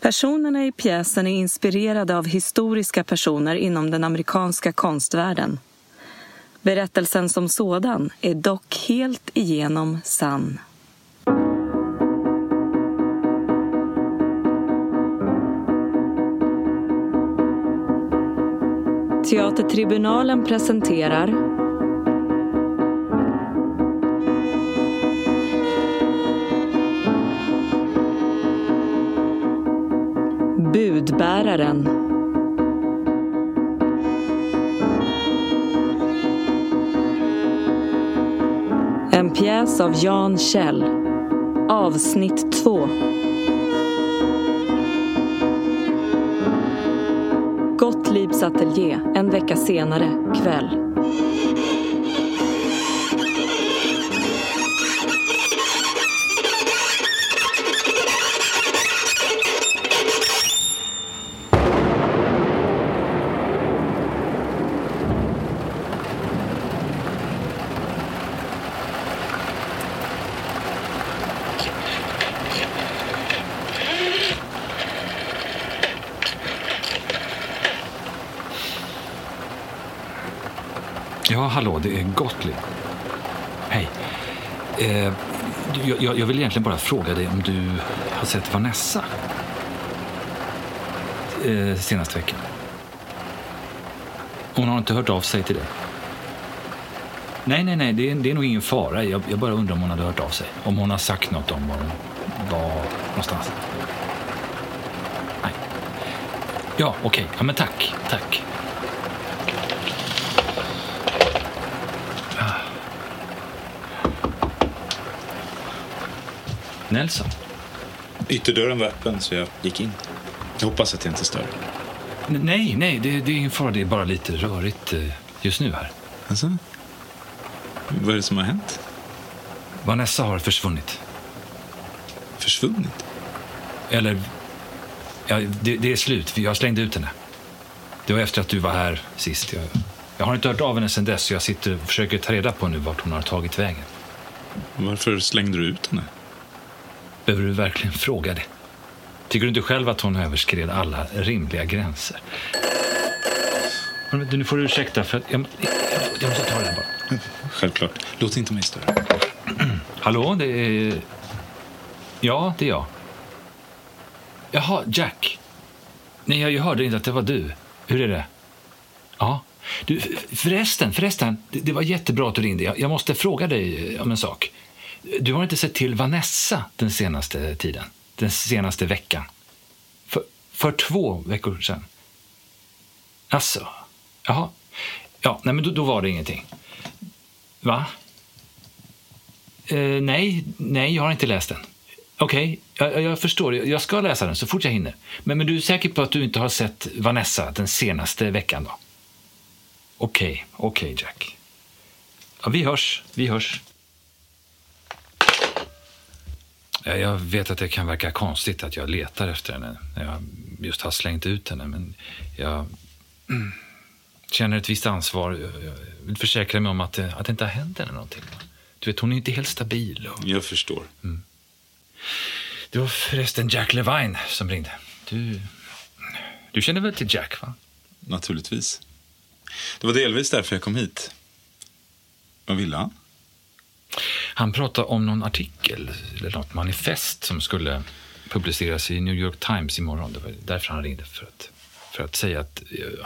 Personerna i pjäsen är inspirerade av historiska personer inom den amerikanska konstvärlden. Berättelsen som sådan är dock helt igenom sann. Teatertribunalen presenterar Budbäraren En pjäs av Jan Kjell. Avsnitt 2 Gottliebs ateljé en vecka senare, kväll. Ja, hallå, det är Gottlieb. Hej. Eh, jag, jag vill egentligen bara fråga dig om du har sett Vanessa eh, senaste veckan. Hon har inte hört av sig till dig? Nej, nej, nej, det är, det är nog ingen fara. Jag, jag bara undrar om hon hade hört av sig. Om hon har sagt något om var hon var någonstans. Nej. Ja, okej. Ja, men tack. Tack. Nelson? Ytterdörren var öppen så jag gick in. Jag hoppas att jag inte stör. N- Nej, nej, det, det är ingen fara. Det är bara lite rörigt eh, just nu här. Alltså? Vad är det som har hänt? Vanessa har försvunnit. Försvunnit? Eller, ja, det, det är slut. Jag slängde ut henne. Det var efter att du var här sist. Jag, jag har inte hört av henne sedan dess så jag sitter och försöker ta reda på nu vart hon har tagit vägen. Varför slängde du ut henne? Behöver du verkligen fråga det? Tycker du inte själv att hon överskred alla rimliga gränser? Men, du, nu får du ursäkta för att jag, jag, jag måste ta det här bara. Självklart. Låt inte mig störa. Hallå, det är... Ja, det är jag. Jaha, Jack. Nej, jag, jag hörde inte att det var du. Hur är det? Ja. Du, förresten, förresten. Det, det var jättebra att du ringde. Jag, jag måste fråga dig eh, om en sak. Du har inte sett till Vanessa den senaste tiden? Den senaste veckan? För, för två veckor sedan? Alltså, Jaha. Ja, nej, men då, då var det ingenting. Va? Eh, nej, nej, jag har inte läst den. Okej, jag, jag förstår. Jag ska läsa den så fort jag hinner. Men, men du är säker på att du inte har sett Vanessa den senaste veckan då? Okej, okej Jack. Ja, vi hörs, vi hörs. Ja, jag vet att det kan verka konstigt att jag letar efter henne jag just har slängt ut henne, men jag mm, känner ett visst ansvar. Jag vill försäkra mig om att det, att det inte har hänt henne någonting. Du vet, hon är inte helt stabil. Och... Jag förstår. Det var förresten Jack Levine som ringde. Du, du känner väl till Jack, va? Naturligtvis. Det var delvis därför jag kom hit. Vad ville han? Han pratade om någon artikel, eller något manifest som skulle publiceras i New York Times imorgon. Det var därför han ringde. För att, för att, säga, att,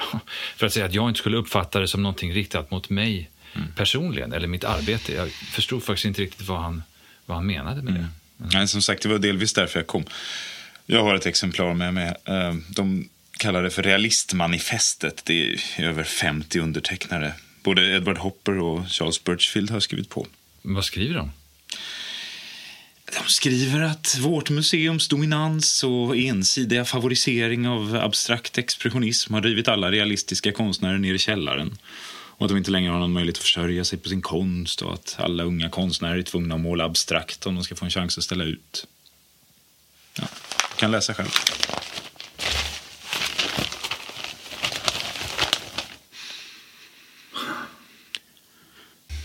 för att säga att jag inte skulle uppfatta det som någonting riktat mot mig personligen, eller mitt arbete. Jag förstod faktiskt inte riktigt vad han, vad han menade med det. Nej, som sagt, det var delvis därför jag kom. Jag har ett exemplar med mig. Eh, De kallar det för realistmanifestet. Det är över 50 undertecknare. Både Edward Hopper och Charles Birchfield har skrivit på. Vad skriver de? De skriver att vårt museums dominans och ensidiga favorisering av abstrakt expressionism har drivit alla realistiska konstnärer ner i källaren. Och att de inte längre har någon möjlighet att försörja sig på sin konst och att alla unga konstnärer är tvungna att måla abstrakt om de ska få en chans att ställa ut. Ja, du kan läsa själv.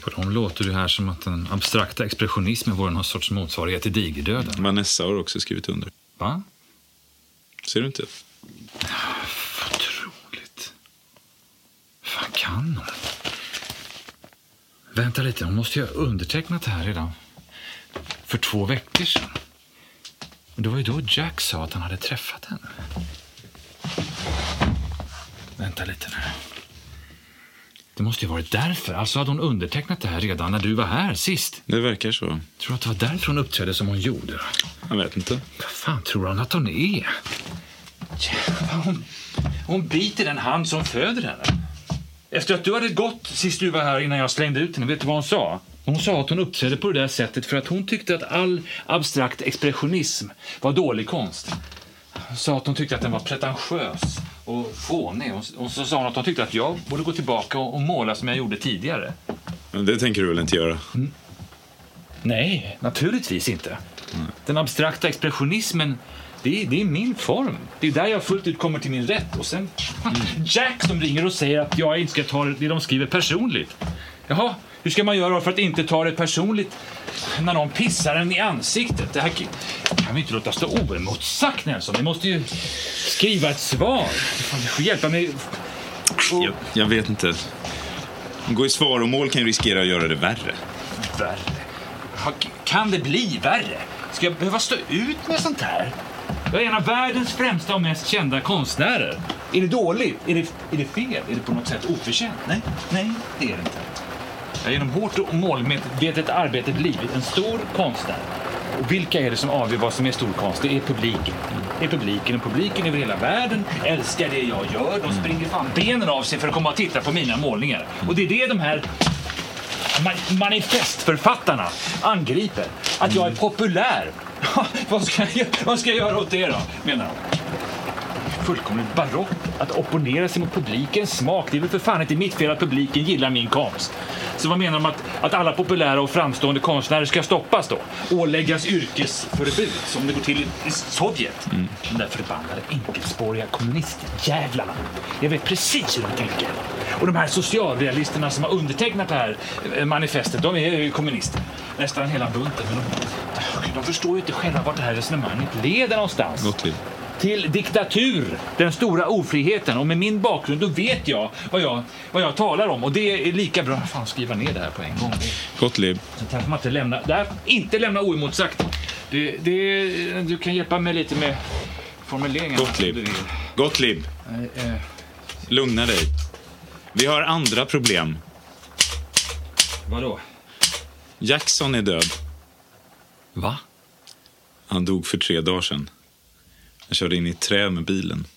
På dem låter det här som att den abstrakta expressionismen vore någon sorts motsvarighet till digerdöden. Vanessa har också skrivit under. Va? Ser du inte? Vad kan hon? Vänta lite, hon måste ju ha undertecknat det här redan för två veckor sedan. Och det var ju då Jack sa att han hade träffat henne. Vänta lite nu. Det måste ju varit därför. Alltså hade hon undertecknat det här redan när du var här sist. Det verkar så. Tror du att det var därför hon uppträdde som hon gjorde? Jag vet inte. Vad fan tror han att hon är? Hon, hon biter den hand som föder henne. Efter att du hade gått sist du var här innan jag slängde ut henne, vet du vad hon sa? Hon sa att hon uppträdde på det där sättet för att hon tyckte att all abstrakt expressionism var dålig konst. Hon sa att hon tyckte att den var pretentiös och fånig. Och och så sa hon att hon tyckte att jag borde gå tillbaka och och måla som jag gjorde tidigare. Men det tänker du väl inte göra? Nej, naturligtvis inte. Den abstrakta expressionismen, det är, det är min form. Det är där jag fullt ut kommer till min rätt. Och sen Jack som ringer och säger att jag inte ska ta det de skriver personligt. Jaha, hur ska man göra för att inte ta det personligt när någon pissar en i ansiktet? Det här kan- vi inte låta stå oemotsagt, Nelson. Vi måste ju skriva ett svar. Du får hjälpa mig. Och- Jag, jag vet inte. Gå i svaromål kan ju riskera att göra det värre. Värre? Kan det bli värre? Ska jag behöva stå ut med sånt här? Jag är en av världens främsta och mest kända konstnärer. Är det dåligt? Är det, är det fel? Är det på något sätt oförtjänt? Nej, nej, det är det inte. Har genom hårt och målmedvetet arbete blivit en stor konstnär. Och vilka är det som avgör vad som är stor konst? Det är publiken. Det är publiken och publiken över hela världen älskar det jag gör. De springer fan benen av sig för att komma och titta på mina målningar. Och det är det de här ma- manifestförfattarna angriper. Att jag är populär. vad, ska jag, vad ska jag göra åt det då, menar de. Fullkomligt barockt att opponera sig mot publikens smak. Det är väl för fan inte mitt fel att publiken gillar min konst. Så vad menar de att, att alla populära och framstående konstnärer ska stoppas då? Åläggas yrkesförbud som det går till i, Sovjet? De där förbannade enkelspåriga kommunistjävlarna. Jag vet precis hur de tänker. Och de här socialrealisterna som har undertecknat det här eh, manifestet, de är ju kommunister. Nästan hela bunten. Men de, de förstår ju inte själva vart det här resonemanget leder någonstans Gottlieb. till diktatur, den stora ofriheten. Och med min bakgrund då vet jag vad jag, vad jag talar om. Och det är lika bra att fan skriva ner det här på en gång. Gottlieb. Sånt här får man inte lämna, det här, inte lämna oemotsagt. Det, det, du kan hjälpa mig lite med formuleringarna. Gottlieb. Gottlieb. Eh, eh, Lugna dig. Vi har andra problem. vadå? Jackson är död. Va? Han dog för tre dagar sedan. Han körde in i ett träd med bilen.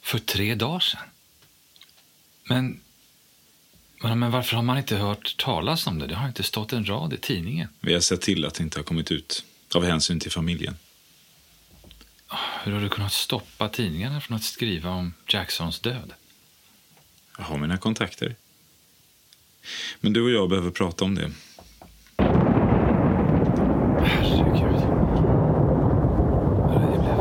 För tre dagar sedan? Men, men, men varför har man inte hört talas om det? Det har inte stått en rad i tidningen. Vi har sett till att det inte har kommit ut. Av hänsyn till familjen. Hur har du kunnat stoppa tidningarna från att skriva om Jacksons död? Jag har mina kontakter. Men du och jag behöver prata om det. Herregud. Vad det blev.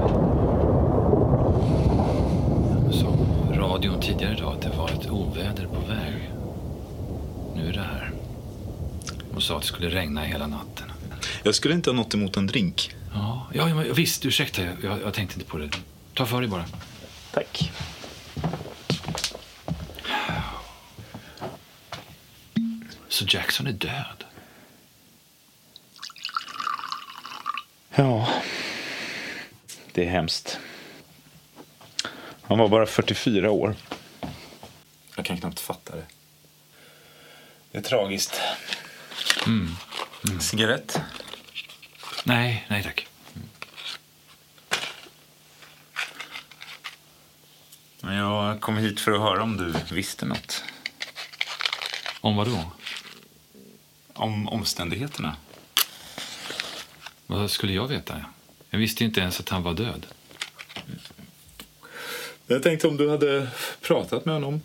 Jag sa på radion tidigare idag att det var ett oväder på väg. Nu är det här. Och sa att det skulle regna hela natten. Jag skulle inte ha något emot en drink. Ja, ja visst. Ursäkta, jag, jag, jag tänkte inte på det. Ta för dig bara. Tack. Så Jackson är död? Ja, det är hemskt. Han var bara 44 år. Jag kan knappt fatta det. Det är tragiskt. Cigarett? Nej, nej tack. Jag kom hit för att höra om du visste något. Om vad då? Om omständigheterna. Vad skulle jag veta? Jag visste inte ens att han var död. Jag tänkte om du hade pratat med honom.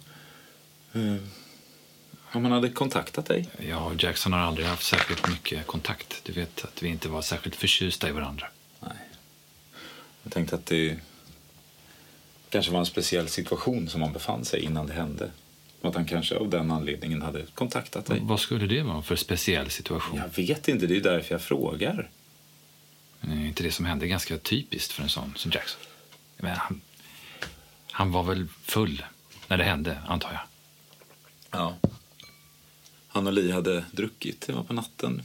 Om han hade kontaktat dig. Och Jackson har aldrig haft särskilt mycket kontakt. Du vet att vi inte var särskilt förtjusta i varandra. Nej. Jag tänkte att det kanske var en speciell situation som han befann sig i innan det hände. Och att han kanske av den anledningen hade kontaktat dig. Vad skulle det vara för speciell situation? Jag vet inte, det är därför jag frågar. Är inte det som hände ganska typiskt för en sån som Jackson? Men han, han var väl full när det hände, antar jag. Ja. Lee hade druckit, det var på natten.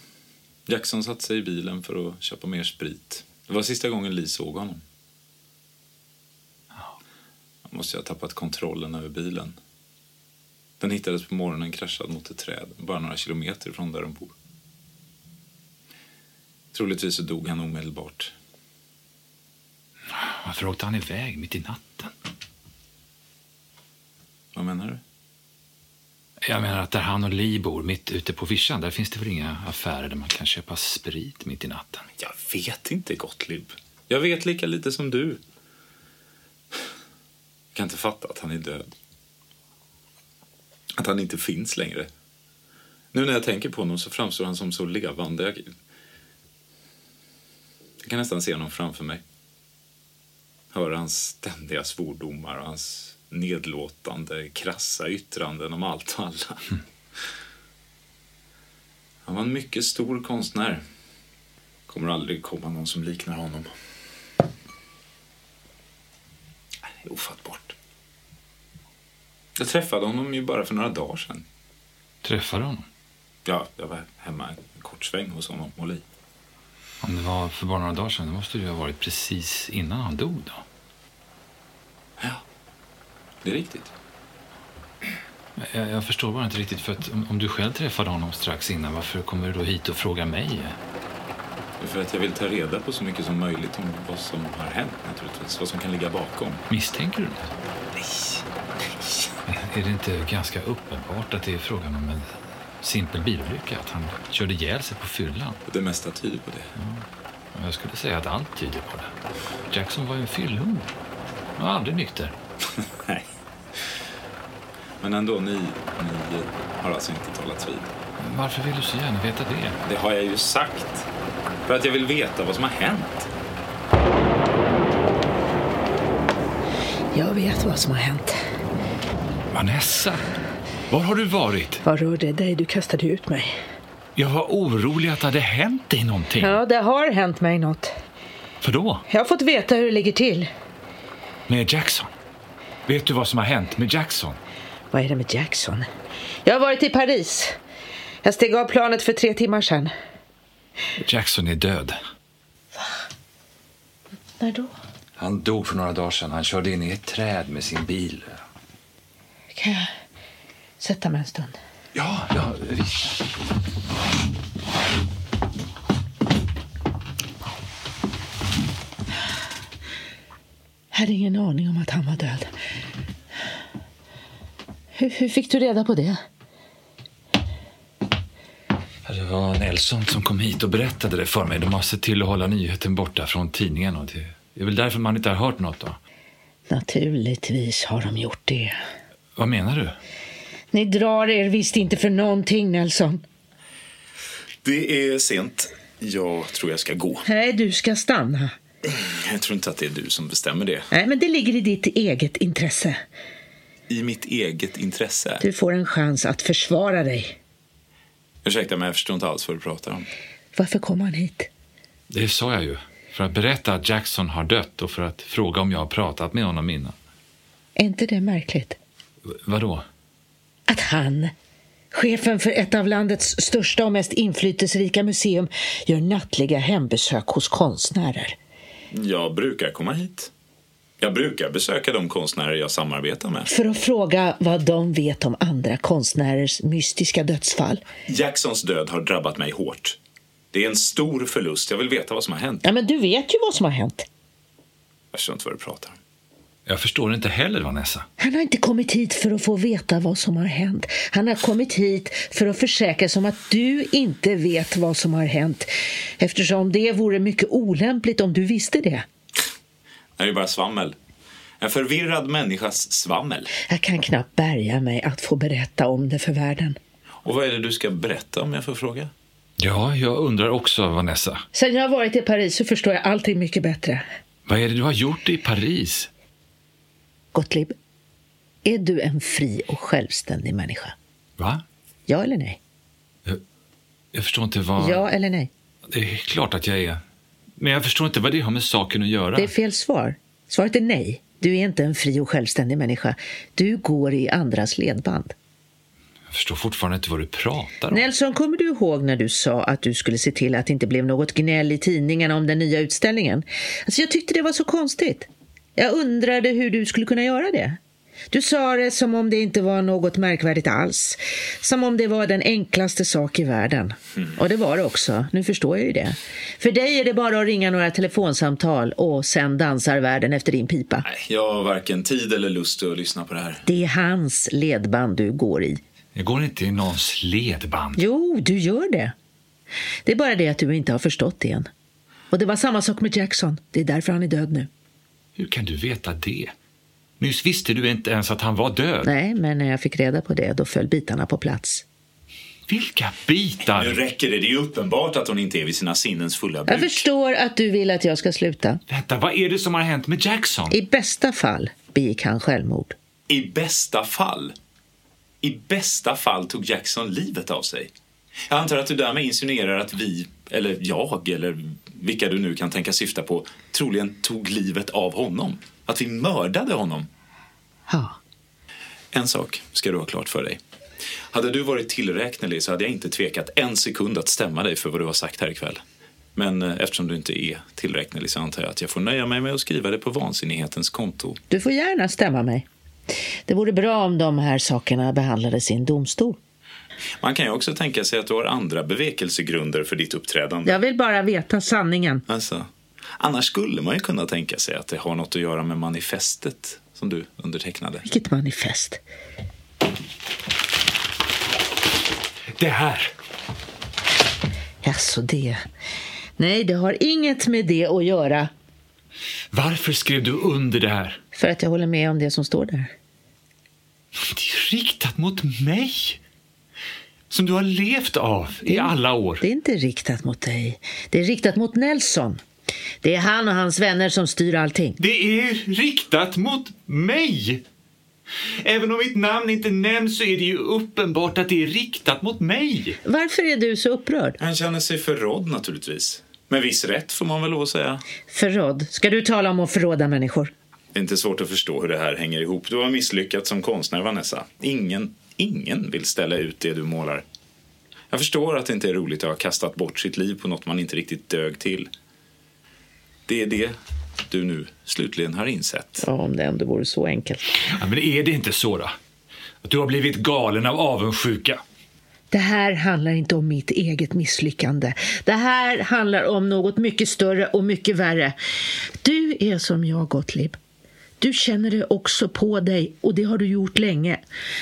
Jackson satte sig i bilen för att köpa mer sprit. Det var sista gången Lee såg honom. Han måste ha tappat kontrollen över bilen. Den hittades på morgonen kraschad mot ett träd, bara några kilometer från där de bor. Troligtvis så dog han omedelbart. Varför åkte han iväg mitt i natten? Vad menar du? Jag menar att där han och Lee bor, mitt ute på vischan, där finns det väl inga affärer där man kan köpa sprit mitt i natten? Jag vet inte, Gottlieb. Jag vet lika lite som du. Jag kan inte fatta att han är död. Att han inte finns längre. Nu när jag tänker på honom så framstår han som så levande. Jag, jag kan nästan se honom framför mig. Höra hans ständiga svordomar och hans nedlåtande, krassa yttranden om allt och alla. Han var en mycket stor konstnär. Kommer aldrig komma någon som liknar honom. Det är ofattbart. Jag träffade honom ju bara för några dagar sedan. Träffade honom? Ja, jag var hemma en kort sväng hos honom och Li. Om det var för bara några dagar sedan, det måste ju ha varit precis innan han dog då. Ja, det är riktigt. Jag, jag förstår bara inte riktigt, för att om, om du själv träffade honom strax innan, varför kommer du då hit och frågar mig? För att jag vill ta reda på så mycket som möjligt om vad som har hänt naturligtvis. Vad som kan ligga bakom. Misstänker du det? Nej, Är det inte ganska uppenbart att det är frågan om en simpel bilolycka? Att han körde ihjäl sig på fyllan? Det mesta tyder på det. Jag skulle säga att allt tyder på det. Jackson var ju en fyllhund. Han var aldrig nykter. Nej. Men ändå, ni, ni har alltså inte talats vid. Varför vill du så gärna veta det? Det har jag ju sagt. För att jag vill veta vad som har hänt. Jag vet vad som har hänt. Vanessa, var har du varit? Vad rör det dig? Du kastade ut mig. Jag var orolig att det hade hänt dig någonting. Ja, det har hänt mig något. För då? Jag har fått veta hur det ligger till. Med Jackson? Vet du vad som har hänt med Jackson? Vad är det med Jackson? Jag har varit i Paris. Jag steg av planet för tre timmar sedan. Jackson är död. När då? Han dog för några dagar sedan. Han körde in i ett träd med sin bil. Kan jag sätta mig en stund? Ja, ja, visst. Hade ingen aning om att han var död. Hur, hur fick du reda på det? Det var Nelson som kom hit och berättade det för mig. De har sett till att hålla nyheten borta från tidningen. Och det är väl därför man inte har hört något då. Naturligtvis har de gjort det. Vad menar du? Ni drar er visst inte för någonting, Nelson. Det är sent. Jag tror jag ska gå. Nej, du ska stanna. Jag tror inte att det är du som bestämmer det. Nej, men det ligger i ditt eget intresse. I mitt eget intresse. Du får en chans att försvara dig. Ursäkta, men jag förstår inte alls vad du pratar om. Varför kom han hit? Det sa jag ju. För att berätta att Jackson har dött och för att fråga om jag har pratat med honom innan. Är inte det märkligt? V- vadå? Att han, chefen för ett av landets största och mest inflytelserika museum, gör nattliga hembesök hos konstnärer. Jag brukar komma hit. Jag brukar besöka de konstnärer jag samarbetar med. För att fråga vad de vet om andra konstnärers mystiska dödsfall. Jacksons död har drabbat mig hårt. Det är en stor förlust. Jag vill veta vad som har hänt. Ja, men du vet ju vad som har hänt. Jag förstår inte vad du pratar om. Jag förstår inte heller, Vanessa. Han har inte kommit hit för att få veta vad som har hänt. Han har kommit hit för att försäkra sig om att du inte vet vad som har hänt. Eftersom det vore mycket olämpligt om du visste det. Det är ju bara svammel. En förvirrad människas svammel. Jag kan knappt bärga mig att få berätta om det för världen. Och vad är det du ska berätta om jag får fråga? Ja, jag undrar också, Vanessa. Sen jag har varit i Paris så förstår jag allting mycket bättre. Vad är det du har gjort i Paris? Gottlieb, är du en fri och självständig människa? Va? Ja eller nej? Jag förstår inte vad... Ja eller nej? Det är klart att jag är. Men jag förstår inte vad det har med saken att göra. Det är fel svar. Svaret är nej. Du är inte en fri och självständig människa. Du går i andras ledband. Jag förstår fortfarande inte vad du pratar om. Nelson, kommer du ihåg när du sa att du skulle se till att det inte blev något gnäll i tidningarna om den nya utställningen? Alltså, jag tyckte det var så konstigt. Jag undrade hur du skulle kunna göra det. Du sa det som om det inte var något märkvärdigt alls. Som om det var den enklaste sak i världen. Och det var det också. Nu förstår jag ju det. För dig är det bara att ringa några telefonsamtal och sen dansar världen efter din pipa. Nej, jag har varken tid eller lust att lyssna på det här. Det är hans ledband du går i. Jag går inte i någons ledband. Jo, du gör det. Det är bara det att du inte har förstått det än. Och det var samma sak med Jackson. Det är därför han är död nu. Hur kan du veta det? Nyss visste du inte ens att han var död. Nej, men när jag fick reda på det, då föll bitarna på plats. Vilka bitar? Nu räcker det. Det är uppenbart att hon inte är vid sina sinnens fulla Jag bruk. förstår att du vill att jag ska sluta. Vänta, vad är det som har hänt med Jackson? I bästa fall begick han självmord. I bästa fall. I bästa fall tog Jackson livet av sig. Jag antar att du därmed insinuerar att vi, eller jag, eller vilka du nu kan tänka syfta på, troligen tog livet av honom. Att vi mördade honom. Ja. En sak ska du ha klart för dig. Hade du varit tillräknelig så hade jag inte tvekat en sekund att stämma dig för vad du har sagt här ikväll. Men eh, eftersom du inte är tillräknelig så antar jag att jag får nöja mig med att skriva det på vansinnighetens konto. Du får gärna stämma mig. Det vore bra om de här sakerna behandlades i en domstol. Man kan ju också tänka sig att du har andra bevekelsegrunder för ditt uppträdande. Jag vill bara veta sanningen. Alltså, annars skulle man ju kunna tänka sig att det har något att göra med manifestet som du undertecknade. Vilket manifest. Det här. Jaså, det... Nej, det har inget med det att göra. Varför skrev du under det här? För att jag håller med om det som står där. Det är riktat mot mig. Som du har levt av i alla år. Det är inte riktat mot dig. Det är riktat mot Nelson. Det är han och hans vänner som styr allting. Det är riktat mot mig. Även om mitt namn inte nämns så är det ju uppenbart att det är riktat mot mig. Varför är du så upprörd? Han känner sig förrådd naturligtvis. Med viss rätt får man väl lov att säga. Förrådd? Ska du tala om att förråda människor? Det är inte svårt att förstå hur det här hänger ihop. Du har misslyckats som konstnär, Vanessa. Ingen, ingen vill ställa ut det du målar. Jag förstår att det inte är roligt att ha kastat bort sitt liv på något man inte riktigt dög till. Det är det du nu slutligen har insett. Ja, om det ändå vore så enkelt. Ja, men är det inte så då? Att du har blivit galen av avundsjuka? Det här handlar inte om mitt eget misslyckande. Det här handlar om något mycket större och mycket värre. Du är som jag, Gottlieb. Du känner det också på dig och det har du gjort länge.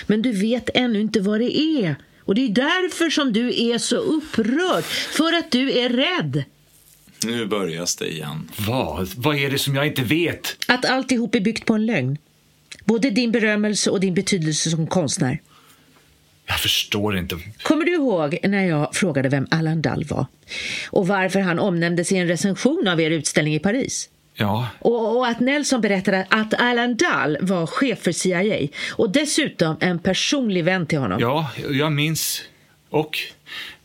Men du vet ännu inte vad det är. Och det är därför som du är så upprörd. För att du är rädd. Nu börjas det igen. Vad? Vad är det som jag inte vet? Att alltihop är byggt på en lögn. Både din berömmelse och din betydelse som konstnär. Jag förstår inte. Kommer du ihåg när jag frågade vem Allan Dall var? Och varför han omnämndes i en recension av er utställning i Paris? Ja, Och, och att Nelson berättade att Alan Dall var chef för CIA och dessutom en personlig vän till honom. ja, jag minns. Och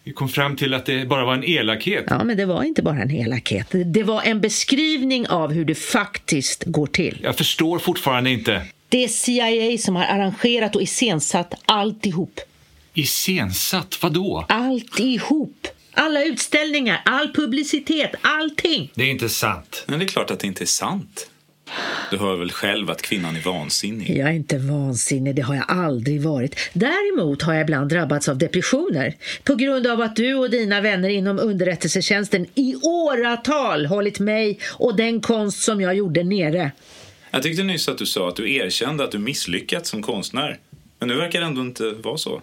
vi kom fram till att det bara var en elakhet. Ja, men det var inte bara en elakhet. Det var en beskrivning av hur det faktiskt går till. Jag förstår fortfarande inte. Det är CIA som har arrangerat och iscensatt alltihop. Iscensatt? Vadå? Alltihop! Alla utställningar, all publicitet, allting. Det är inte sant. Men det är klart att det inte är sant. Du hör väl själv att kvinnan är vansinnig? Jag är inte vansinnig, det har jag aldrig varit. Däremot har jag ibland drabbats av depressioner på grund av att du och dina vänner inom underrättelsetjänsten i åratal hållit mig och den konst som jag gjorde nere. Jag tyckte nyss att du sa att du erkände att du misslyckats som konstnär. Men nu verkar det ändå inte vara så.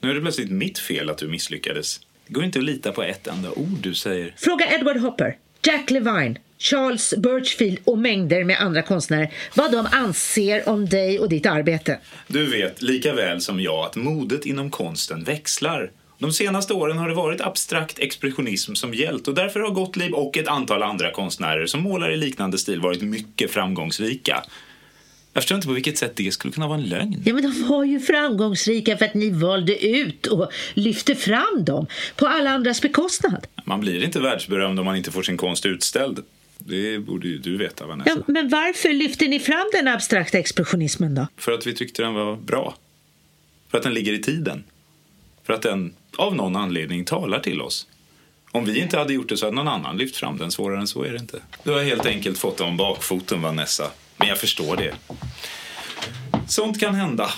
Nu är det plötsligt mitt fel att du misslyckades. Det går inte att lita på ett enda ord du säger. Fråga Edward Hopper, Jack Levine, Charles Birchfield och mängder med andra konstnärer vad de anser om dig och ditt arbete. Du vet lika väl som jag att modet inom konsten växlar. De senaste åren har det varit abstrakt expressionism som gällt och därför har Gottlieb och ett antal andra konstnärer som målar i liknande stil varit mycket framgångsrika. Jag förstår inte på vilket sätt det skulle kunna vara en lögn. Ja, men de var ju framgångsrika för att ni valde ut och lyfte fram dem på alla andras bekostnad. Man blir inte världsberömd om man inte får sin konst utställd. Det borde ju du veta, Vanessa. Ja, men varför lyfter ni fram den abstrakta expressionismen då? För att vi tyckte den var bra. För att den ligger i tiden. För att den av någon anledning talar till oss. Om vi inte hade gjort det så hade någon annan lyft fram den. Svårare än så är det inte. Du har helt enkelt fått om bakfoten, Vanessa. Men jag förstår det. Sånt kan hända.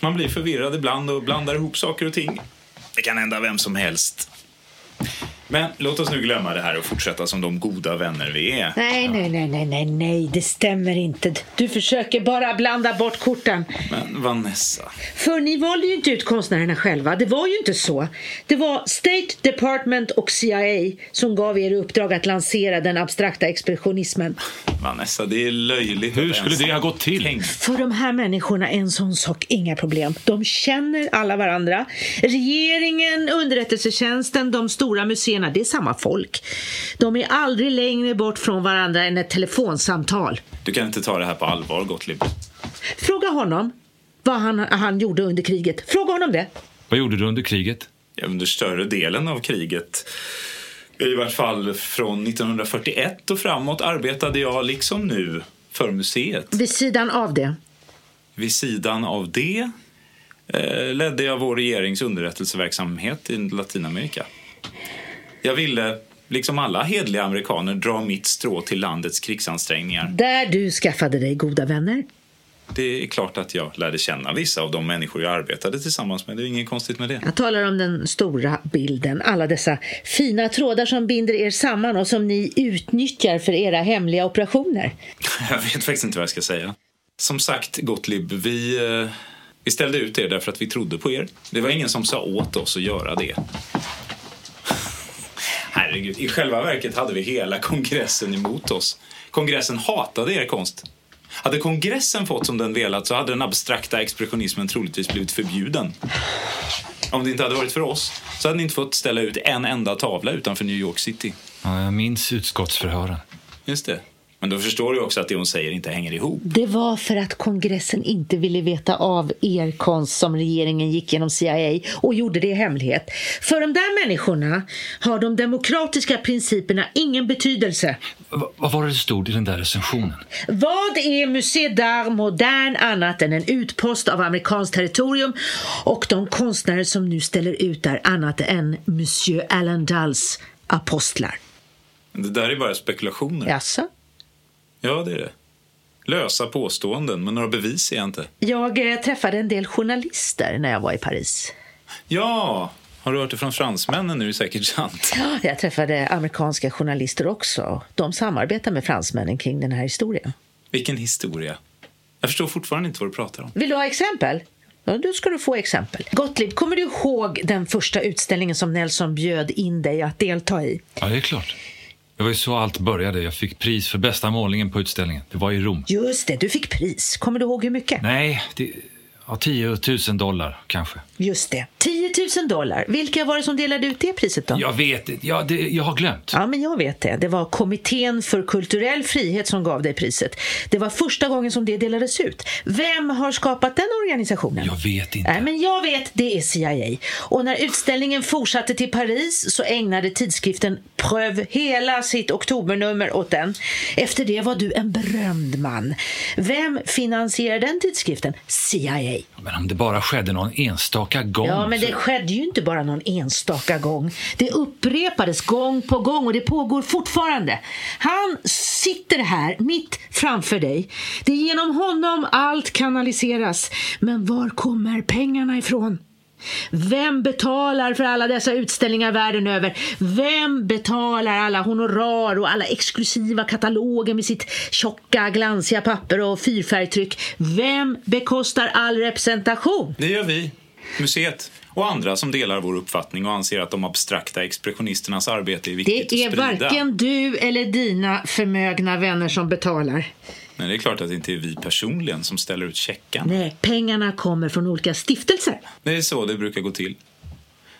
Man blir förvirrad ibland och blandar ihop saker och ting. Det kan hända vem som helst. Men låt oss nu glömma det här och fortsätta som de goda vänner vi är. Nej, nej, nej, nej, nej, nej, det stämmer inte. Du försöker bara blanda bort korten. Men Vanessa. För ni valde ju inte ut konstnärerna själva. Det var ju inte så. Det var State Department och CIA som gav er uppdrag att lansera den abstrakta expressionismen. Vanessa, det är löjligt. Hur skulle det ha gått till? För de här människorna är en sån sak inga problem. De känner alla varandra. Regeringen, underrättelsetjänsten, de stora museerna, det är samma folk. De är aldrig längre bort från varandra än ett telefonsamtal. Du kan inte ta det här på allvar, Gottlieb. Fråga honom vad han, han gjorde under kriget. Fråga honom det. Vad gjorde du under kriget? Ja, Under större delen av kriget, i vart fall från 1941 och framåt, arbetade jag liksom nu för museet. Vid sidan av det. Vid sidan av det eh, ledde jag vår regerings underrättelseverksamhet i Latinamerika. Jag ville, liksom alla hedliga amerikaner, dra mitt strå till landets krigsansträngningar. Där du skaffade dig goda vänner. Det är klart att jag lärde känna vissa av de människor jag arbetade tillsammans med. Det är inget konstigt med det. Jag talar om den stora bilden. Alla dessa fina trådar som binder er samman och som ni utnyttjar för era hemliga operationer. Jag vet faktiskt inte vad jag ska säga. Som sagt, Gottlieb, vi, eh, vi ställde ut er därför att vi trodde på er. Det var ingen som sa åt oss att göra det. Herregud, i själva verket hade vi hela kongressen emot oss. Kongressen hatade er konst. Hade kongressen fått som den velat så hade den abstrakta expressionismen troligtvis blivit förbjuden. Om det inte hade varit för oss så hade ni inte fått ställa ut en enda tavla utanför New York City. Ja, jag minns utskottsförhören. Just det. Men då förstår du också att det hon säger inte hänger ihop. Det var för att kongressen inte ville veta av er konst som regeringen gick genom CIA och gjorde det i hemlighet. För de där människorna har de demokratiska principerna ingen betydelse. Va- vad var det det stod i den där recensionen? Vad är Musée d'Art Moderne annat än en utpost av amerikanskt territorium och de konstnärer som nu ställer ut där annat än Monsieur Alan Dulls apostlar? Det där är bara spekulationer. Jaså? Ja, det är det. Lösa påståenden, men några bevis ser jag inte. Jag eh, träffade en del journalister när jag var i Paris. Ja, har du hört det från fransmännen nu är det säkert sant. Ja, Jag träffade amerikanska journalister också. De samarbetar med fransmännen kring den här historien. Vilken historia. Jag förstår fortfarande inte vad du pratar om. Vill du ha exempel? Ja, då ska du få exempel. Gottlieb, kommer du ihåg den första utställningen som Nelson bjöd in dig att delta i? Ja, det är klart. Det var ju så allt började. Jag fick pris för bästa målningen på utställningen. Det var i Rom. Just det, du fick pris. Kommer du ihåg hur mycket? Nej, det... Ja, 10 000 dollar kanske. Just det. 10 000 dollar. Vilka var det som delade ut det priset då? Jag vet inte. Ja, det, jag har glömt. Ja, men jag vet det. Det var Kommittén för kulturell frihet som gav dig priset. Det var första gången som det delades ut. Vem har skapat den organisationen? Jag vet inte. Nej, men jag vet, det är CIA. Och när utställningen fortsatte till Paris så ägnade tidskriften Preuve hela sitt oktobernummer åt den. Efter det var du en berömd man. Vem finansierar den tidskriften? CIA. Men om det bara skedde någon enstaka gång. Ja, men det så- skedde ju inte bara någon enstaka gång. Det upprepades gång på gång och det pågår fortfarande. Han sitter här mitt framför dig. Det är genom honom allt kanaliseras. Men var kommer pengarna ifrån? Vem betalar för alla dessa utställningar världen över? Vem betalar alla honorar och alla exklusiva kataloger med sitt tjocka, glansiga papper och fyrfärgtryck? Vem bekostar all representation? Det gör vi, museet och andra som delar vår uppfattning och anser att de abstrakta expressionisternas arbete är viktigt Det är att sprida. varken du eller dina förmögna vänner som betalar. Men det är klart att det inte är vi personligen som ställer ut checkarna. Nej, pengarna kommer från olika stiftelser. Det är så det brukar gå till.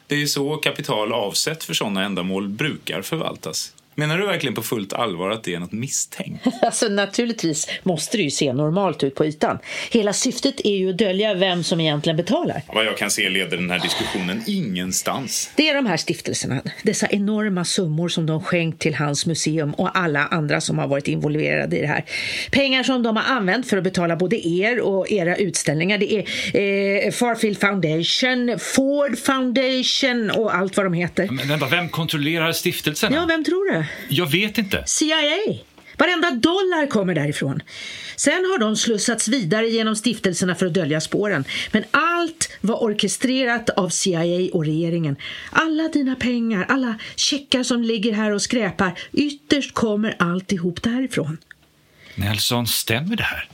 Det är så kapital avsett för sådana ändamål brukar förvaltas. Menar du verkligen på fullt allvar att det är något misstänkt? Alltså naturligtvis måste det ju se normalt ut på ytan. Hela syftet är ju att dölja vem som egentligen betalar. Vad jag kan se leder den här diskussionen ingenstans. Det är de här stiftelserna, dessa enorma summor som de skänkt till hans museum och alla andra som har varit involverade i det här. Pengar som de har använt för att betala både er och era utställningar. Det är eh, Farfield Foundation, Ford Foundation och allt vad de heter. Men vänta, vem kontrollerar stiftelserna? Ja, vem tror du? Jag vet inte. CIA. Varenda dollar kommer därifrån. Sen har de slussats vidare genom stiftelserna för att dölja spåren. Men allt var orkestrerat av CIA och regeringen. Alla dina pengar, alla checkar som ligger här och skräpar, ytterst kommer alltihop därifrån. Nelson, stämmer det här?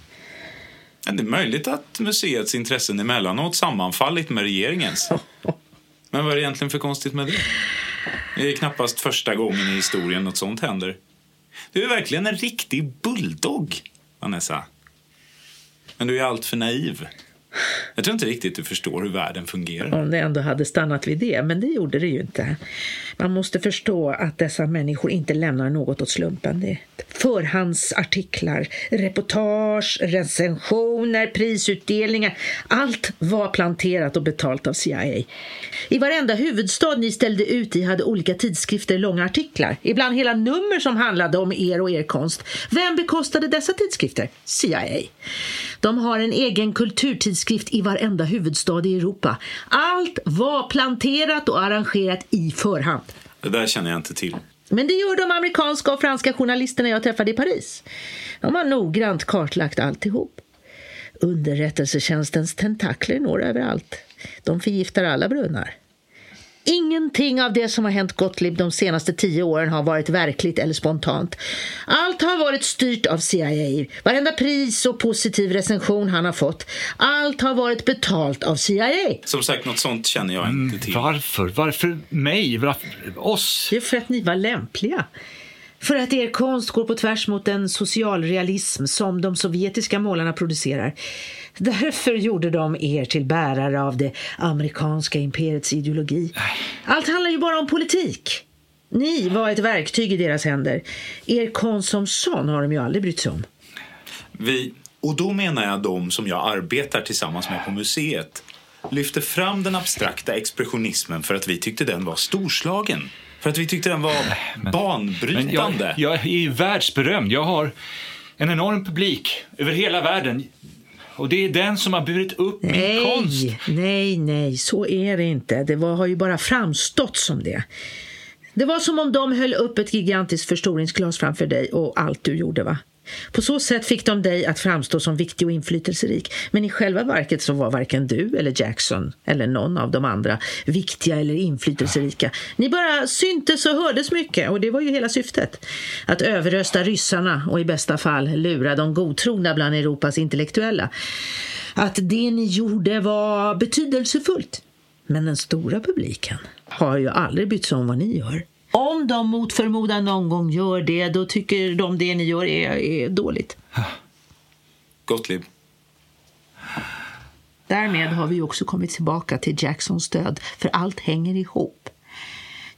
Det är möjligt att museets intressen emellanåt sammanfallit med regeringens. Men vad är det egentligen för konstigt med det? Det är knappast första gången i historien något sånt händer. Du är verkligen en riktig bulldog, Vanessa. Men du är allt för naiv. Jag tror inte riktigt du förstår hur världen fungerar. Om det ändå hade stannat vid det, men det gjorde det ju inte. Man måste förstå att dessa människor inte lämnar något åt slumpen. Det är förhandsartiklar, reportage, recensioner, prisutdelningar. Allt var planterat och betalt av CIA. I varenda huvudstad ni ställde ut i hade olika tidskrifter långa artiklar. Ibland hela nummer som handlade om er och er konst. Vem bekostade dessa tidskrifter? CIA. De har en egen kulturtidskrift i varenda huvudstad i Europa. Allt var planterat och arrangerat i förhand. Det där känner jag inte till. Men det gör de amerikanska och franska journalisterna jag träffade i Paris. De har noggrant kartlagt alltihop. Underrättelsetjänstens tentakler når överallt. De förgiftar alla brunnar. Ingenting av det som har hänt Gottlieb de senaste tio åren har varit verkligt eller spontant. Allt har varit styrt av CIA. Varenda pris och positiv recension han har fått. Allt har varit betalt av CIA. Som sagt, något sånt känner jag inte till. Varför? Varför mig? Varför oss? Det är för att ni var lämpliga. För att er konst går på tvärs mot den socialrealism som de sovjetiska målarna producerar. Därför gjorde de er till bärare av det amerikanska imperiets ideologi. Allt handlar ju bara om politik. Ni var ett verktyg i deras händer. Er konst som sån har de ju aldrig brytt sig om. Vi, och då menar jag de som jag arbetar tillsammans med på museet, lyfte fram den abstrakta expressionismen för att vi tyckte den var storslagen. För att vi tyckte den var Men banbrytande. jag, jag är ju världsberömd. Jag har en enorm publik över hela världen. Och det är den som har burit upp min konst. Nej, nej, nej, så är det inte. Det var, har ju bara framstått som det. Det var som om de höll upp ett gigantiskt förstoringsglas framför dig och allt du gjorde, va? På så sätt fick de dig att framstå som viktig och inflytelserik. Men i själva verket så var varken du eller Jackson eller någon av de andra viktiga eller inflytelserika. Ni bara syntes och hördes mycket och det var ju hela syftet. Att överrösta ryssarna och i bästa fall lura de godtrogna bland Europas intellektuella. Att det ni gjorde var betydelsefullt. Men den stora publiken har ju aldrig brytt sig om vad ni gör. Om de mot förmodan någon gång gör det, då tycker de det ni gör är, är dåligt. Gottlieb, Därmed har vi också kommit tillbaka till Jacksons död, för allt hänger ihop.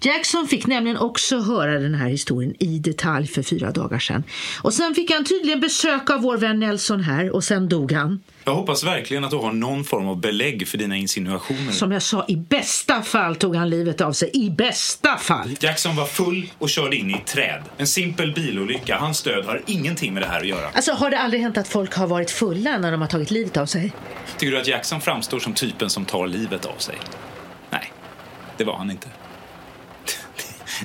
Jackson fick nämligen också höra den här historien i detalj för fyra dagar sedan. Och sen fick han tydligen besök av vår vän Nelson här och sen dog han. jag hoppas verkligen att du har någon form av belägg för dina insinuationer. Som jag sa, i bästa fall tog han livet av sig. I bästa fall! Jackson var full och körde in i ett träd. En simpel bilolycka. Hans död har ingenting med det här att göra. Alltså, har det aldrig hänt att folk har varit fulla när de har tagit livet av sig? Tycker du att Jackson framstår som typen som tar livet av sig? Nej, det var han inte.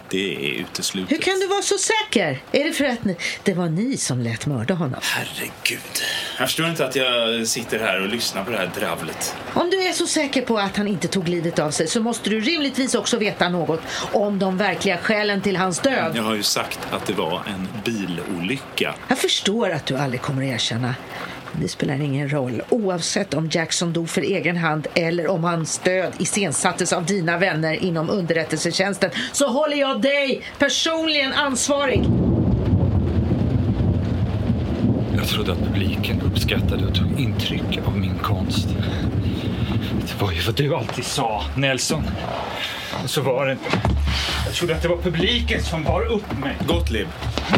Det är uteslutet. Hur kan du vara så säker? Är det för att ni, det var ni som lät mörda honom? Herregud. Jag förstår inte att jag sitter här och lyssnar på det här dravlet. Om du är så säker på att han inte tog livet av sig så måste du rimligtvis också veta något om de verkliga skälen till hans död. Jag har ju sagt att det var en bilolycka. Jag förstår att du aldrig kommer att erkänna. Det spelar ingen roll, oavsett om Jackson dog för egen hand eller om hans död iscensattes av dina vänner inom underrättelsetjänsten så håller jag dig personligen ansvarig. Jag trodde att publiken uppskattade och tog intryck av min konst. Det var ju vad du alltid sa, Nelson. Men så var det inte. Jag trodde att det var publiken som bar upp mig. Gottlieb,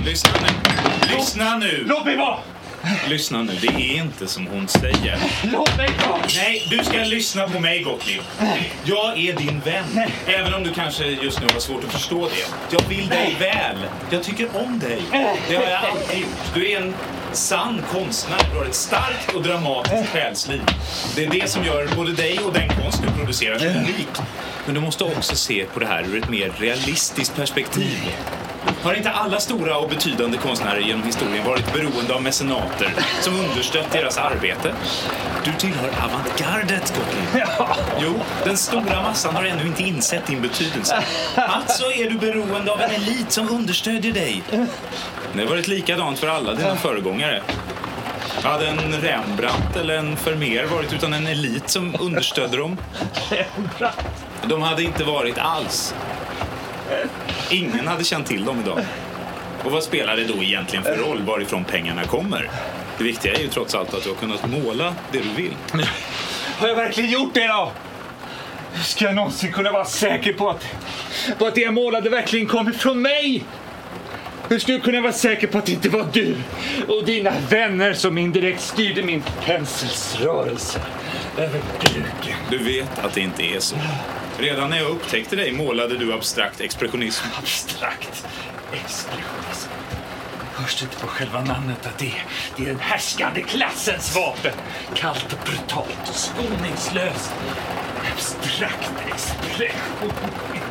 lyssna nu. Lyssna nu! Låt mig vara! Lyssna nu, det är inte som hon säger. Låt mig vara! Nej, du ska lyssna på mig Gottlieb. Jag är din vän. Även om du kanske just nu har svårt att förstå det. Jag vill dig väl. Jag tycker om dig. Det har jag alltid gjort. Du är en sann konstnär. Du har ett starkt och dramatiskt själsliv. Det är det som gör både dig och den konst du producerar unik. Men du måste också se på det här ur ett mer realistiskt perspektiv. Har inte alla stora och betydande konstnärer genom historien varit beroende av mecenater som understött deras arbete? Du tillhör avantgardet, Gottlieb. Jo, den stora massan har ännu inte insett din betydelse. Alltså är du beroende av en elit som understödjer dig. Det har varit likadant för alla dina föregångare. Hade en Rembrandt eller en Vermeer varit utan en elit som understödde dem? De hade inte varit alls. Ingen hade känt till dem idag. Och vad spelar det då egentligen för roll varifrån pengarna kommer? Det viktiga är ju trots allt att du har kunnat måla det du vill. Har jag verkligen gjort det då? Ska jag någonsin kunna vara säker på att, på att det jag målade verkligen kommer från mig? Hur ska jag kunna vara säker på att det inte var du och dina vänner som indirekt styrde min penselsrörelse över duken? Du vet att det inte är så. Redan när jag upptäckte dig målade du abstrakt expressionism. Abstrakt expressionism. Hörs det inte på själva namnet att det, det är den härskande klassens vapen? Kallt och brutalt och skoningslöst. Abstrakt expression.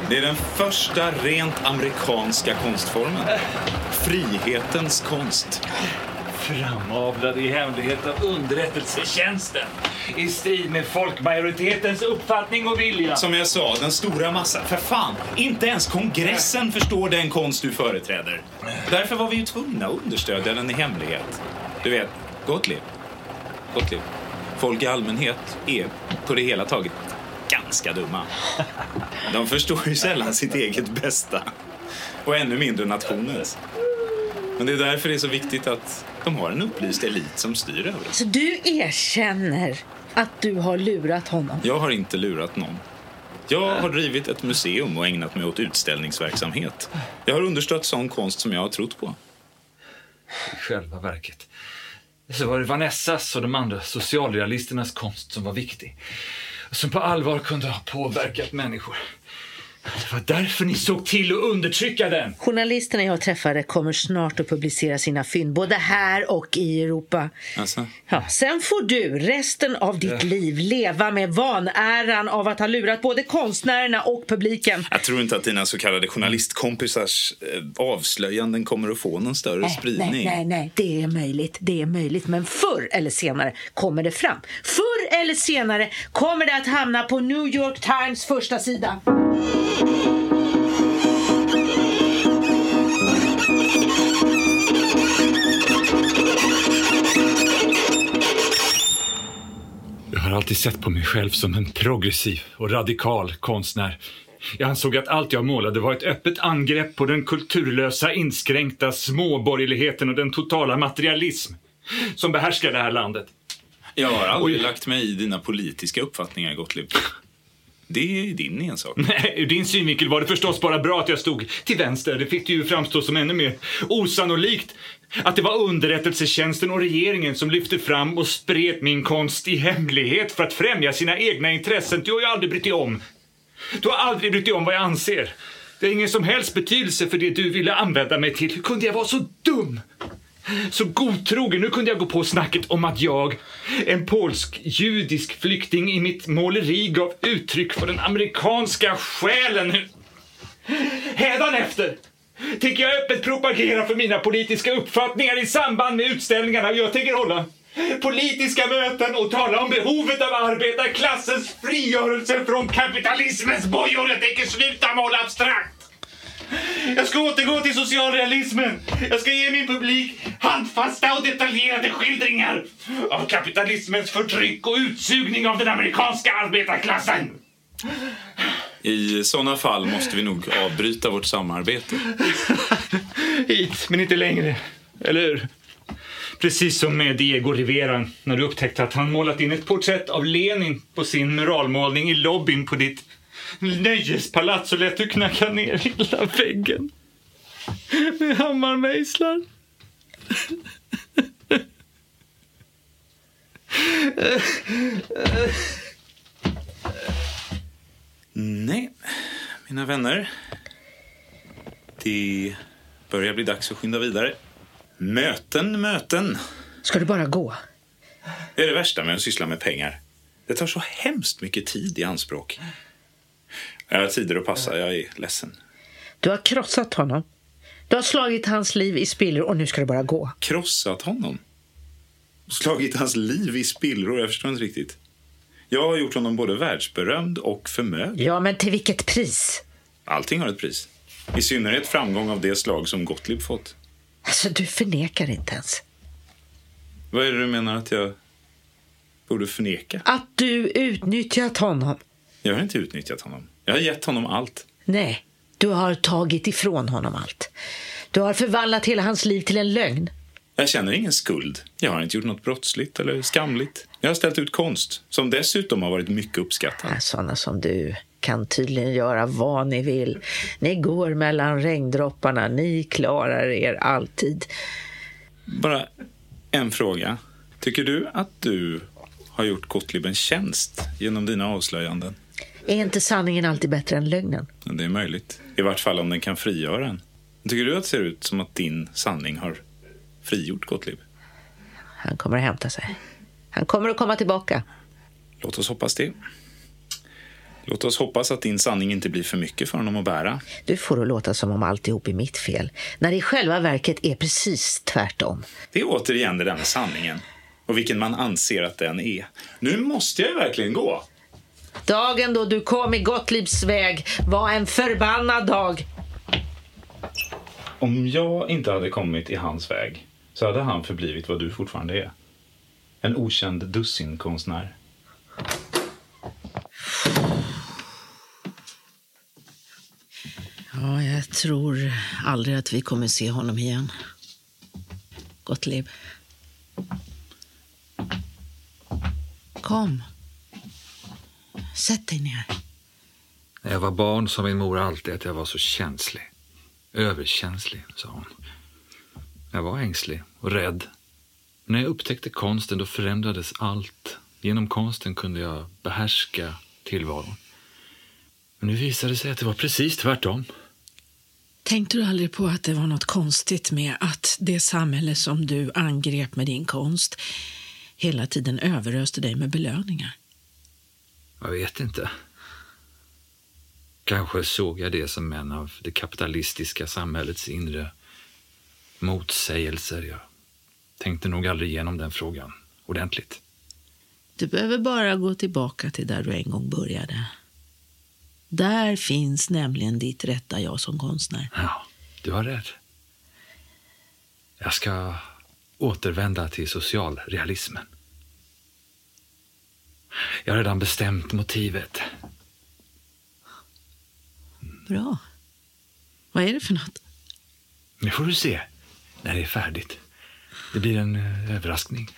Det är den första rent amerikanska konstformen. Frihetens konst. Framavlad i hemlighet av underrättelsetjänsten. I strid med folkmajoritetens uppfattning och vilja. Som jag sa, den stora massan. För fan, inte ens kongressen förstår den konst du företräder. Därför var vi ju tvungna att understödja den i hemlighet. Du vet, Gottlieb. Gottlieb. Folk i allmänhet är på det hela taget ganska dumma. De förstår ju sällan sitt eget bästa. Och ännu mindre nationens. Men det är därför det är så viktigt att de har en upplyst elit som styr över det. Så du erkänner att du har lurat honom? Jag har inte lurat någon. Jag har drivit ett museum och ägnat mig åt utställningsverksamhet. Jag har understött sån konst som jag har trott på. I själva verket så var det Vanessas och de andra socialrealisternas konst som var viktig. Som på allvar kunde ha påverkat människor. Det var därför ni såg till att undertrycka den. Journalisterna jag träffade kommer snart att publicera sina fynd, både här och i Europa. Alltså, Ja, sen får du resten av ditt liv leva med vanäran av att ha lurat både konstnärerna och publiken. jag tror inte att dina så kallade journalistkompisars eh, avslöjanden kommer att få någon större spridning. Nej, nej, nej, det är möjligt. Det är möjligt. Men förr eller senare kommer det fram. Förr eller senare kommer det att hamna på New York Times första sida. Alltid sett på mig själv som en progressiv och radikal konstnär. Jag ansåg att allt jag målade var ett öppet angrepp på den kulturlösa, inskränkta småborgerligheten och den totala materialism som behärskar det här landet. Jag har aldrig Oj. lagt mig i dina politiska uppfattningar, Gottlieb. Det är din ensak. Nej, ur din synvinkel var det förstås bara bra att jag stod till vänster. Det fick det ju framstå som ännu mer osannolikt att det var underrättelsetjänsten och regeringen som lyfte fram och spred min konst i hemlighet för att främja sina egna intressen. Du har ju aldrig brytt dig om. Du har aldrig brytt dig om vad jag anser. Det har ingen som helst betydelse för det du ville använda mig till. Hur kunde jag vara så dum? Så godtrogen. Nu kunde jag gå på snacket om att jag, en polsk-judisk flykting i mitt måleri gav uttryck för den amerikanska själen. Hädanefter tänker jag öppet propagera för mina politiska uppfattningar i samband med utställningarna. Jag tänker hålla politiska möten och tala om behovet av arbetarklassens frigörelse från kapitalismens bojor. Jag tänker sluta måla abstrakt. Jag ska återgå till socialrealismen. Jag ska ge min publik handfasta och detaljerade skildringar av kapitalismens förtryck och utsugning av den amerikanska arbetarklassen. I sådana fall måste vi nog avbryta vårt samarbete. Hit, men inte längre. Eller hur? Precis som med Diego Rivera när du upptäckte att han målat in ett porträtt av Lenin på sin muralmålning i lobbyn på ditt nöjespalats och lät du knacka ner hela väggen med hammarmejslar. Nej, mina vänner. Det börjar bli dags att skynda vidare. Möten, möten. Ska du bara gå? Det är det värsta med att syssla med pengar. Det tar så hemskt mycket tid i anspråk. Jag har tider att passa, jag är ledsen. Du har krossat honom. Du har slagit hans liv i spillror och nu ska du bara gå. Krossat honom? Slagit hans liv i spillror? Jag förstår inte riktigt. Jag har gjort honom både världsberömd och förmögen. Ja, men till vilket pris? Allting har ett pris. I synnerhet framgång av det slag som Gottlieb fått. Alltså, du förnekar inte ens. Vad är det du menar att jag borde förneka? Att du utnyttjat honom. Jag har inte utnyttjat honom. Jag har gett honom allt. Nej, du har tagit ifrån honom allt. Du har förvandlat hela hans liv till en lögn. Jag känner ingen skuld. Jag har inte gjort något brottsligt eller skamligt. Jag har ställt ut konst, som dessutom har varit mycket uppskattad. Sådana som du kan tydligen göra vad ni vill. Ni går mellan regndropparna, ni klarar er alltid. Bara en fråga. Tycker du att du har gjort Gottlieb en tjänst genom dina avslöjanden? Är inte sanningen alltid bättre än lögnen? Det är möjligt. I vart fall om den kan frigöra en. Tycker du att det ser ut som att din sanning har frigjort Gottlieb? Han kommer att hämta sig. Han kommer att komma tillbaka. Låt oss hoppas det. Låt oss hoppas att din sanning inte blir för mycket för honom att bära. Du får det låta som om alltihop är mitt fel, när det i själva verket är precis tvärtom. Det är återigen det där med sanningen och vilken man anser att den är. Nu måste jag verkligen gå. Dagen då du kom i Gottliebs väg var en förbannad dag. Om jag inte hade kommit i hans väg så hade han förblivit vad du fortfarande är. En okänd dussinkonstnär. Ja, jag tror aldrig att vi kommer se honom igen. Gottlieb. Kom. Sätt dig ner. När jag var barn sa min mor alltid att jag var så känslig. Överkänslig, sa hon. Jag var ängslig och rädd. Men när jag upptäckte konsten då förändrades allt. Genom konsten kunde jag behärska tillvaron. Men nu visade det sig att det var precis tvärtom. Tänkte du aldrig på att det var något konstigt med att det samhälle som du angrep med din konst hela tiden överöste dig med belöningar? Jag vet inte. Kanske såg jag det som en av det kapitalistiska samhällets inre motsägelser. Jag tänkte nog aldrig igenom den frågan ordentligt. Du behöver bara gå tillbaka till där du en gång började. Där finns nämligen ditt rätta jag som konstnär. Ja, du har rätt. Jag ska återvända till socialrealismen. Jag har redan bestämt motivet. Bra. Vad är det för något? Nu får du se när det är färdigt. Det blir en eh, överraskning.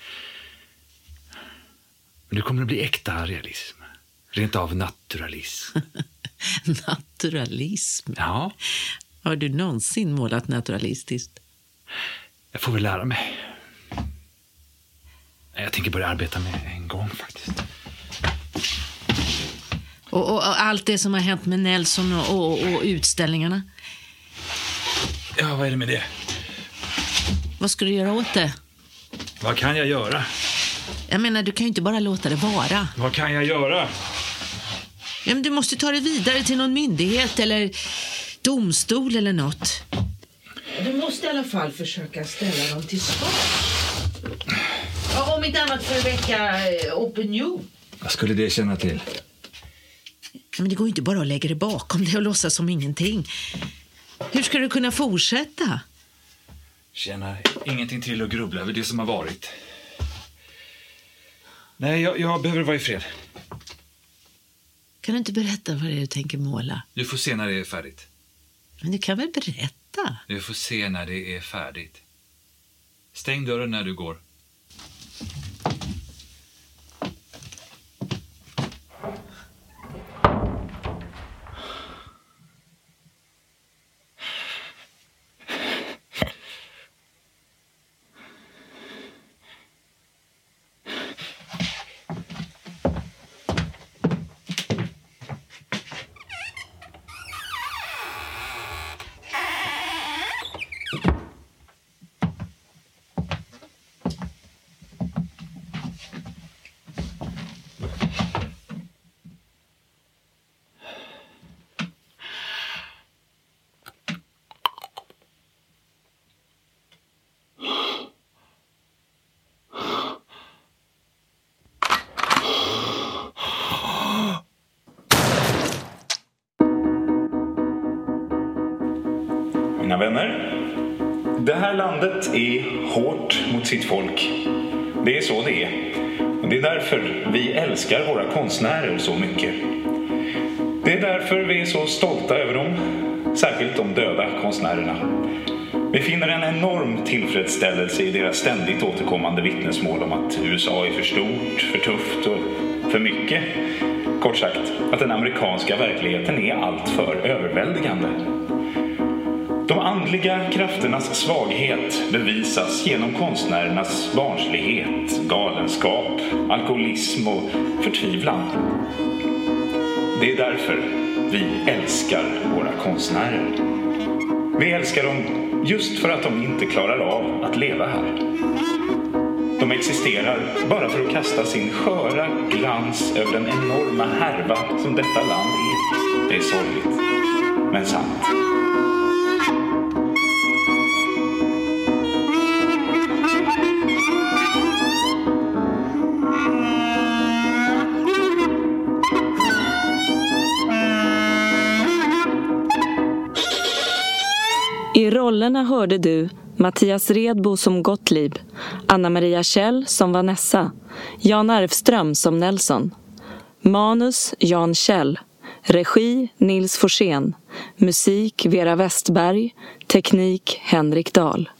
Men det kommer att bli äkta realism. Rent av naturalism. Naturalism. Ja, Har du någonsin målat naturalistiskt? jag får väl lära mig. Jag tänker börja arbeta med en gång faktiskt. Och, och, och allt det som har hänt med Nelson och, och, och utställningarna. Ja, vad är det med det? Vad ska du göra åt det? Vad kan jag göra? Jag menar, du kan ju inte bara låta det vara. Vad kan jag göra? Ja, men du måste ta det vidare till någon myndighet eller domstol eller något. Du måste i alla fall försöka ställa dem till svars. Ja, om inte annat för att väcka eh, opinion. Vad skulle det känna till? Men det går ju inte bara att lägga det bakom dig och låtsas som ingenting. Hur ska du kunna fortsätta? Känner ingenting till att grubbla över det som har varit. Nej, jag, jag behöver vara i fred. Kan du inte berätta vad det är du tänker måla? Du får se när det är färdigt. Men du kan väl berätta? Du får se när det är färdigt. Stäng dörren när du går. Sitt folk. Det är så det är. Och det är därför vi älskar våra konstnärer så mycket. Det är därför vi är så stolta över dem, särskilt de döda konstnärerna. Vi finner en enorm tillfredsställelse i deras ständigt återkommande vittnesmål om att USA är för stort, för tufft och för mycket. Kort sagt, att den amerikanska verkligheten är alltför överväldigande. De andliga krafternas svaghet bevisas genom konstnärernas barnslighet, galenskap, alkoholism och förtvivlan. Det är därför vi älskar våra konstnärer. Vi älskar dem just för att de inte klarar av att leva här. De existerar bara för att kasta sin sköra glans över den enorma härva som detta land är. Det är sorgligt, men sant. Rollerna hörde du Mattias Redbo som Gottlieb, Anna Maria Kjell som Vanessa, Jan Arvström som Nelson. Manus Jan Kjell. Regi Nils Forsén. Musik Vera Westberg. Teknik Henrik Dahl.